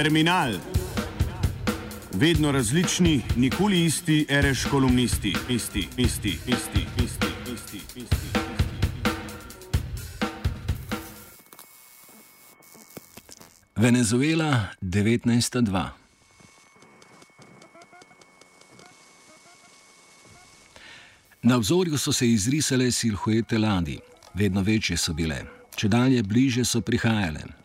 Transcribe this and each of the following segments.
Terminal. Vedno različni, nikoli isti, reš kolumnisti, isti, isti, isti, isti, isti, isti. Venezuela 1902. Na obzorju so se izrisale silhuete ladij, vedno večje so bile, če dalje bliže so prihajale.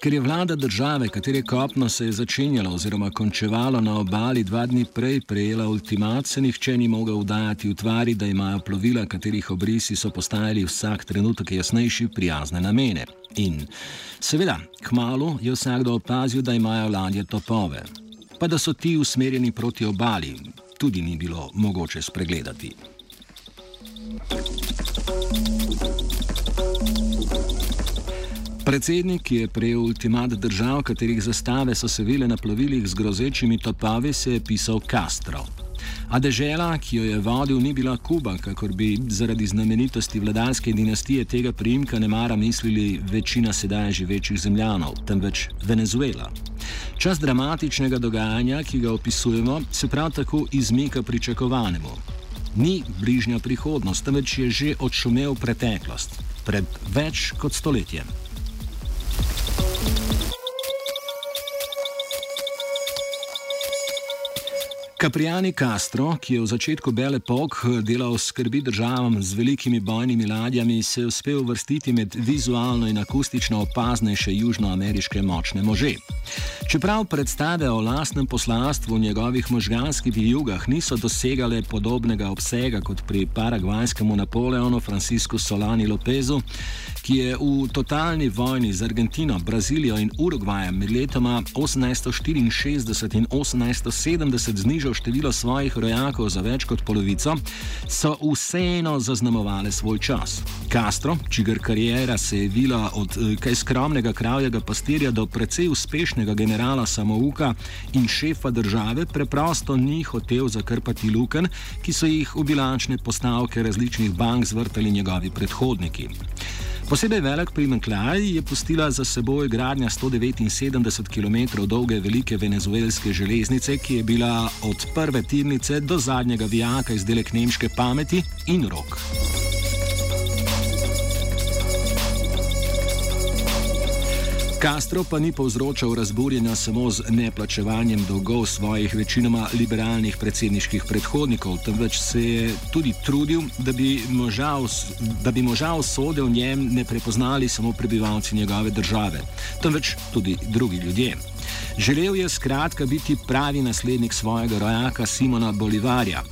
Ker je vlada države, katere kopno se je začenjalo oziroma končevalo na obali dva dni prej, prejela ultimat, se nihče ni mogel vdajati v tvari, da imajo plovila, katerih obrisi so postajali vsak trenutek jasnejši, prijazne namene. In seveda, kmalo je vsakdo opazil, da imajo ladje topove, pa da so ti usmerjeni proti obali, tudi ni bilo mogoče spregledati. Predsednik, ki je prejel ultimat držav, katerih zastave so se vile na plovilih z grozečimi topovi, se je pisal Castro. A dežela, ki jo je vodil, ni bila Kuba, kakor bi zaradi znamenitosti vladarske dinastije tega priimka ne mara mislili večina sedaj živečih zemljanov, temveč Venezuela. Čas dramatičnega dogajanja, ki ga opisujemo, se prav tako izmika pričakovanemu. Ni bližnja prihodnost, temveč je že odšumel preteklost, pred več kot stoletjem. Caprijani Castro, ki je v začetku Bele Pok delal skrbi državam z velikimi bojnimi ladjami, se je uspel vrstiti med vizualno in akustično opaznejše južnoameriške močne može. Čeprav predstave o lastnem poslanstvu v njegovih možganskih jugah niso dosegale podobnega obsega kot pri paragvajskemu Napoleonu Franciscu Solani Lopezu, ki je v totalni vojni z Argentino, Brazilijo in Urugvajem med letoma 1864 in 1870 znižal število svojih rojakov za več kot polovico, so vseeno zaznamovale svoj čas. Castro, čigar karijera se je vila od eh, kaj skromnega kravjega pastirja do precej uspešnega generala samouka in šefa države, preprosto ni hotel zakrpati luken, ki so jih v bilančne postavke različnih bank zvrtali njegovi predhodniki. Posebej velik primankljaj je pustila za seboj gradnja 179 km dolge velike venezuelske železnice, ki je bila od prve tirnice do zadnjega vijaka izdelek nemške pameti in rok. Castro pa ni povzročal razburjenja samo z neplačevanjem dolgov svojih večinoma liberalnih predsedniških predhodnikov, temveč se je tudi trudil, da bi moža usode v njem ne prepoznali samo prebivalci njegove države, temveč tudi drugi ljudje. Želel je skratka biti pravi naslednik svojega rojaka Simona Bolivarja.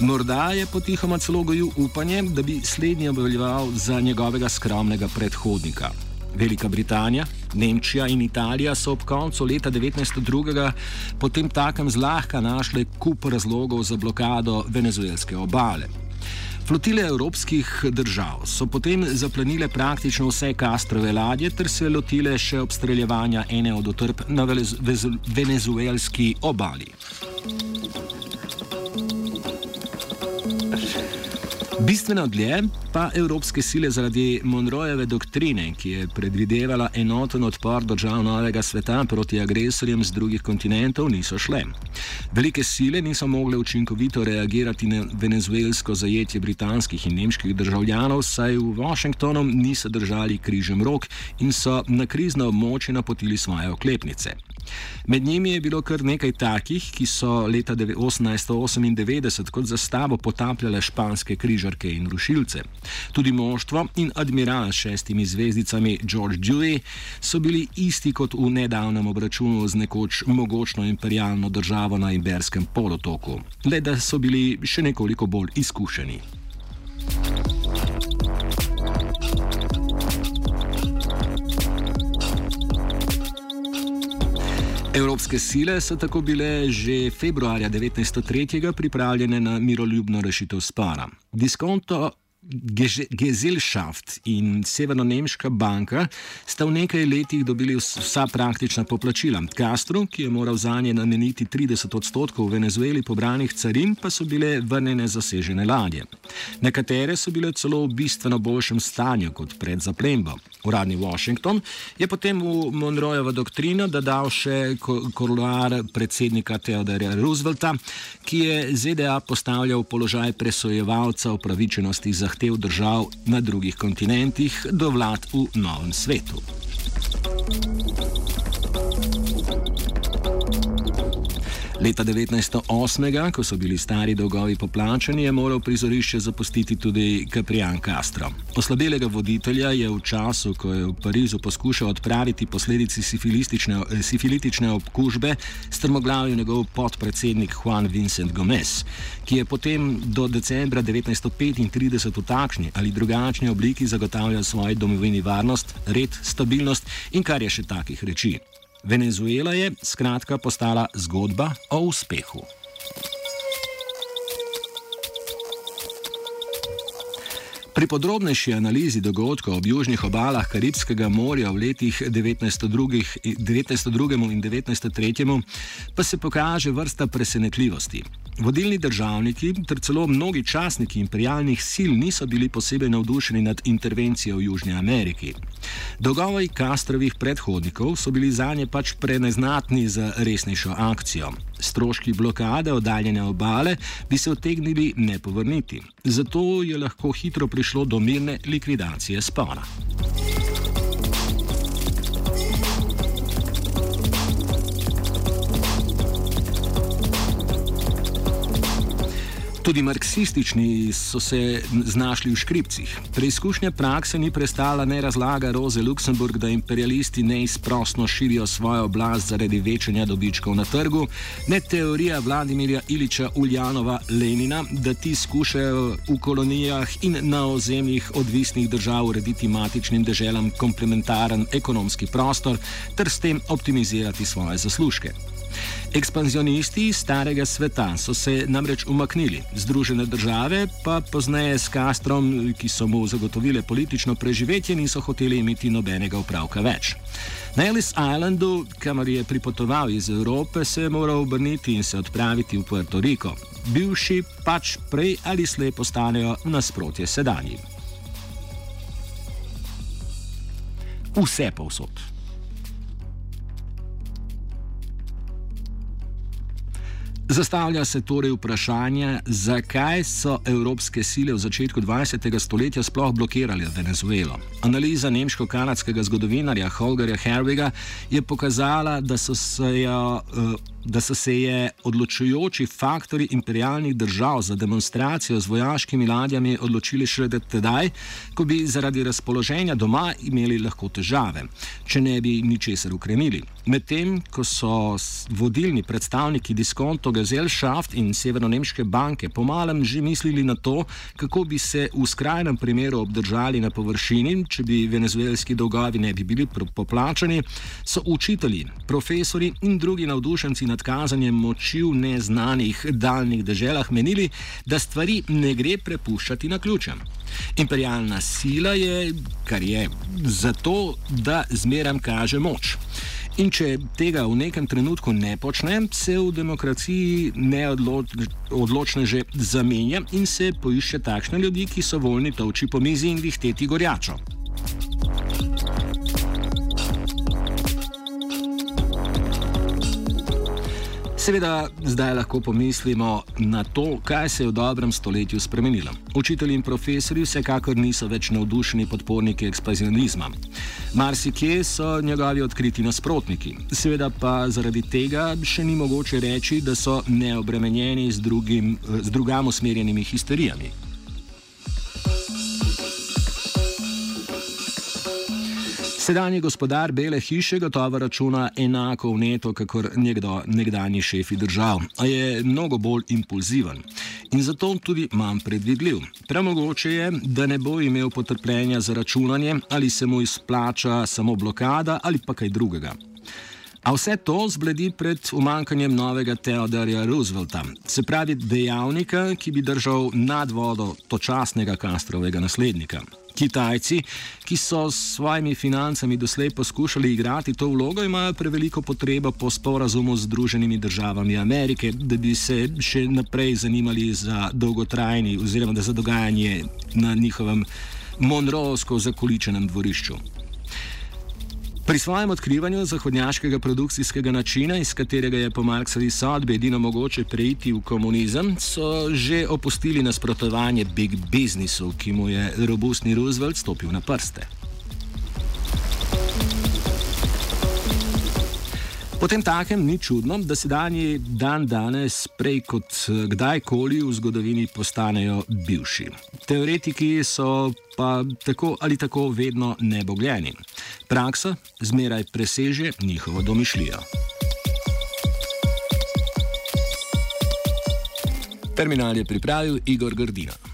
Morda je potihoma celo gojil upanje, da bi slednji obveljeval za njegovega skromnega predhodnika. Velika Britanija, Nemčija in Italija so ob koncu leta 1902 potem takem zlahka našle kup razlogov za blokado venezuelske obale. Flotile evropskih držav so potem zaplenile praktično vse Kastrove ladje ter se lotile še obstreljevanja ene od utrp na venezuelski obali. Bistveno dlje pa evropske sile zaradi Monroejeve doktrine, ki je predvidevala enoten odpor držav novega sveta proti agresorjem z drugih kontinentov, niso šle. Velike sile niso mogle učinkovito reagirati na venezuelsko zajetje britanskih in nemških državljanov, saj v Washingtonu niso držali križem rok in so na krizno območje napotili svoje oklepnice. Med njimi je bilo kar nekaj takih, ki so leta 1898 kot zastavo potapljale španske križarke in rušilce. Tudi moštvo in admiral s šestimi zvezdicami George Dewey so bili isti kot v nedavnem obračunu z nekoč mogočno imperialno državo na Iberskem polotoku, le da so bili še nekoliko bolj izkušeni. Evropske sile so tako bile že februarja 1903 pripravljene na miroljubno rešitev spora. Diskonto Gesellschaft in Severno-Nemška banka sta v nekaj letih dobili vsa praktična poplačila. Castro, ki je moral za nje nameniti 30 odstotkov v Venezueli pobranih carin, pa so bile vrnjene zasežene ladje. Nekatere so bile celo v bistveno boljšem stanju kot pred zaplembo. Uradni Washington je potem v Monroejevo doktrino dodal še koronar predsednika Theodora Roosevelta, ki je ZDA postavljal v položaj presojevalca upravičenosti zahtev držav na drugih kontinentih do vlad v novem svetu. Leta 1908, ko so bili stari dolgovi poplačani, je moral prizorišče zapustiti tudi Caprian Castro. Oslabelega voditelja je v času, ko je v Parizu poskušal odpraviti posledici sifilitične okužbe, strmoglavil njegov podpredsednik Juan Vincent Gomez, ki je potem do decembra 1935 v takšni ali drugačni obliki zagotavljal svoji domovini varnost, red, stabilnost in kar je še takih reči. Venezuela je skratka postala zgodba o uspehu. Pri podrobnejši analizi dogodkov ob južnih obalah Karibskega morja v letih 1902 in 1903 pa se pokaže vrsta presenetljivosti. Vodilni državniki ter celo mnogi časniki imperialnih sil niso bili posebej navdušeni nad intervencijo v Južni Ameriki. Dogovori Kastrovih predhodnikov so bili za nje pač preneznatni za resnejšo akcijo. Stroški blokade oddaljene obale bi se otegnili ne povrniti. Zato je lahko hitro prišlo do mirne likvidacije spora. Tudi marksistični so se znašli v škripcih. Preizkušnja prakse ni prestala ne razlaga Roze Luksemburg, da imperialisti neizprostno širijo svojo oblast zaradi večanja dobičkov na trgu, ne teorija Vladimirja Iliča Uljanova Lenina, da ti skušajo v kolonijah in na ozemljih odvisnih držav urediti matičnim deželam komplementaren ekonomski prostor ter s tem optimizirati svoje zaslužke. Ekspanzionisti starega sveta so se namreč umaknili, Združene države pa pozneje s Kastrom, ki so mu zagotovile politično preživetje, niso hoteli imeti nobenega upravka več. Na Ellis Islandu, kamor je pripotoval iz Evrope, se je moral obrniti in se odpraviti v Puerto Rico. Bivši pač prej ali slej postanejo nasprotje sedanjim. Vse povsod. Zastavlja se torej vprašanje, zakaj so evropske sile v začetku 20. stoletja sploh blokirale Venezuelo. Analiza nemško-kanadskega zgodovinarja Holgerja Herviga je pokazala, da so se jo. Uh, da so se je odločujoči faktori imperialnih držav za demonstracijo z vojaškimi ladjami odločili šele tedaj, ko bi zaradi razpoloženja doma imeli lahko težave, če ne bi ničesar ukrenili. Medtem ko so vodilni predstavniki diskonto Gesellschaft in Severno-Nemške banke pomalem že mislili na to, kako bi se v skrajnem primeru obdržali na površini, če bi venezuelski dolgovi ne bi bili poplačani, so učitelji, profesori in drugi navdušenci nad kazanjem moči v neznanih daljnih deželah menili, da stvari ne gre prepuščati na ključem. Imperialna sila je, kar je, zato, da zmeram kaže moč. In če tega v nekem trenutku ne počne, se v demokraciji neodločne že zamenja in se poišče takšne ljudi, ki so voljni toči po mizi in vihteti gorjačo. Seveda, zdaj lahko pomislimo na to, kaj se je v dobrem stoletju spremenilo. Učitelji in profesori vsekakor niso več navdušeni podporniki ekspanzionizma. Marsikje so njegovi odkriti nasprotniki. Seveda pa zaradi tega še ni mogoče reči, da so neobremenjeni z, drugim, z drugam usmerjenimi histerijami. Sedanji gospodar Bele hiše gotovo računa enako v neto, kot nekdo nekdani šefi držav, a je mnogo bolj impulziven in zato tudi manj predvidljiv. Premogoče je, da ne bo imel potrpljenja za računanje, ali se mu izplača samo blokada ali pa kaj drugega. A vse to zbledi pred umankanjem novega Theodorja Roosevelta, se pravi dejavnika, ki bi držal nad vodo točasnega Kastrovega naslednika. Kitajci, ki so s svojimi financami doslej poskušali igrati to vlogo, imajo preveliko potrebo po sporazumu z Združenimi državami Amerike, da bi se še naprej zanimali za dolgotrajni oziroma za dogajanje na njihovem monroovsko zakoličenem dvorišču. Pri svojem odkrivanju zahodnjaškega produkcijskega načina, iz katerega je po Marksovi sodbi edino mogoče preiti v komunizem, so že opustili nasprotovanje big businessu, ki mu je robustni Roosevelt stopil na prste. Potem takem ni čudno, da se danji dan danes prej kot eh, kdajkoli v zgodovini postanejo bivši. Teoretiki so pa tako ali tako vedno nebogljeni. Praksa zmeraj preseže njihovo domišljijo. Terminal je pripravil Igor Grdina.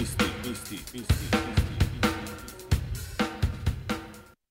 isti.